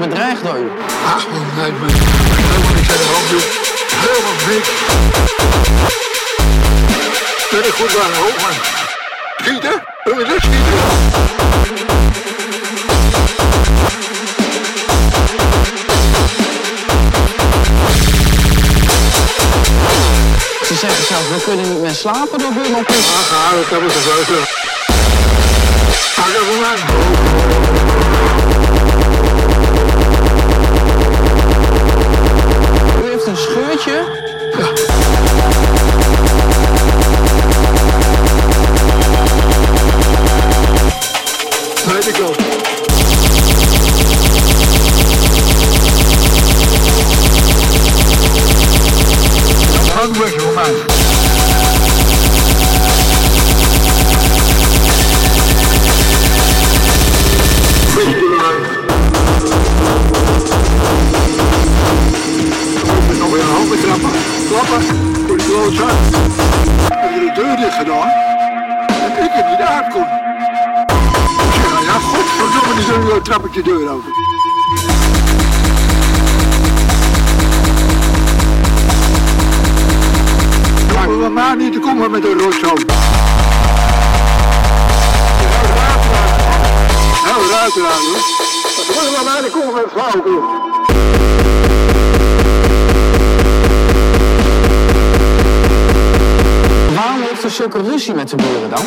bedreigd door u. Ach man, nee man. Helemaal niks aan de hand, joh. Helemaal niks. Ben ik goed aan de hoog, man. Schieten? Wil je dat schieten? Ze zeggen zelfs, we kunnen niet meer slapen door buurman. Ach, ja, dat kan me toch wel zo. Die zo trap ik de deur. Maar we maar niet te komen met een rotzooi. Nou, eruit eraan, hoor. We willen maar niet komen met flauwekul. Waarom heeft u zulke ruzie met de buren dan?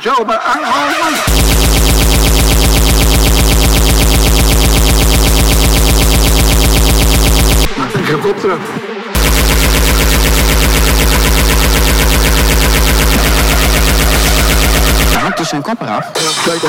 Zelf maar. Ik heb opdracht. enough. Take a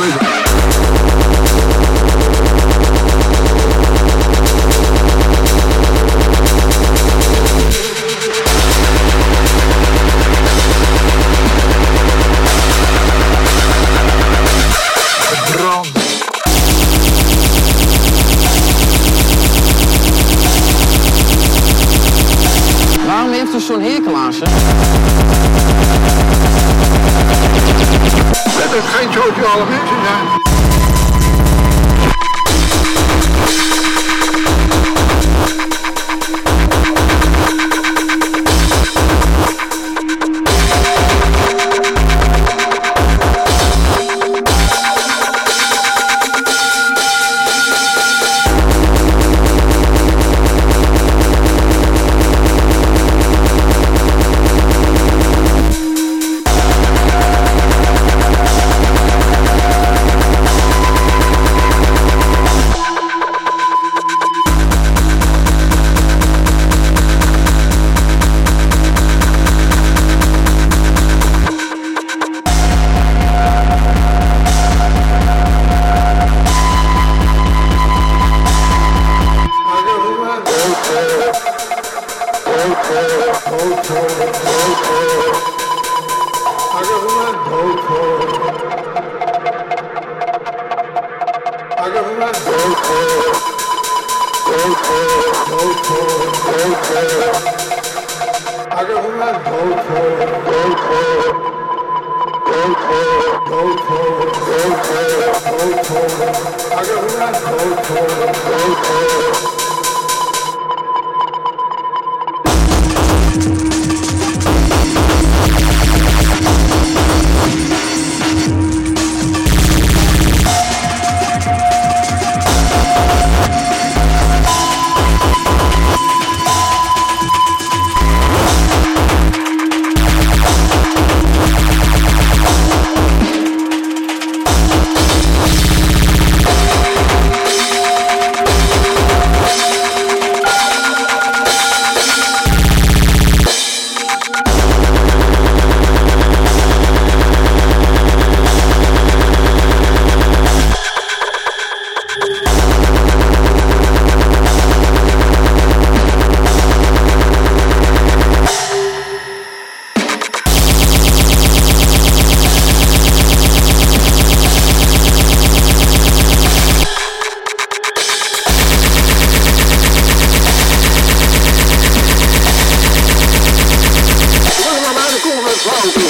told you all. I got one, go, go. Whoa.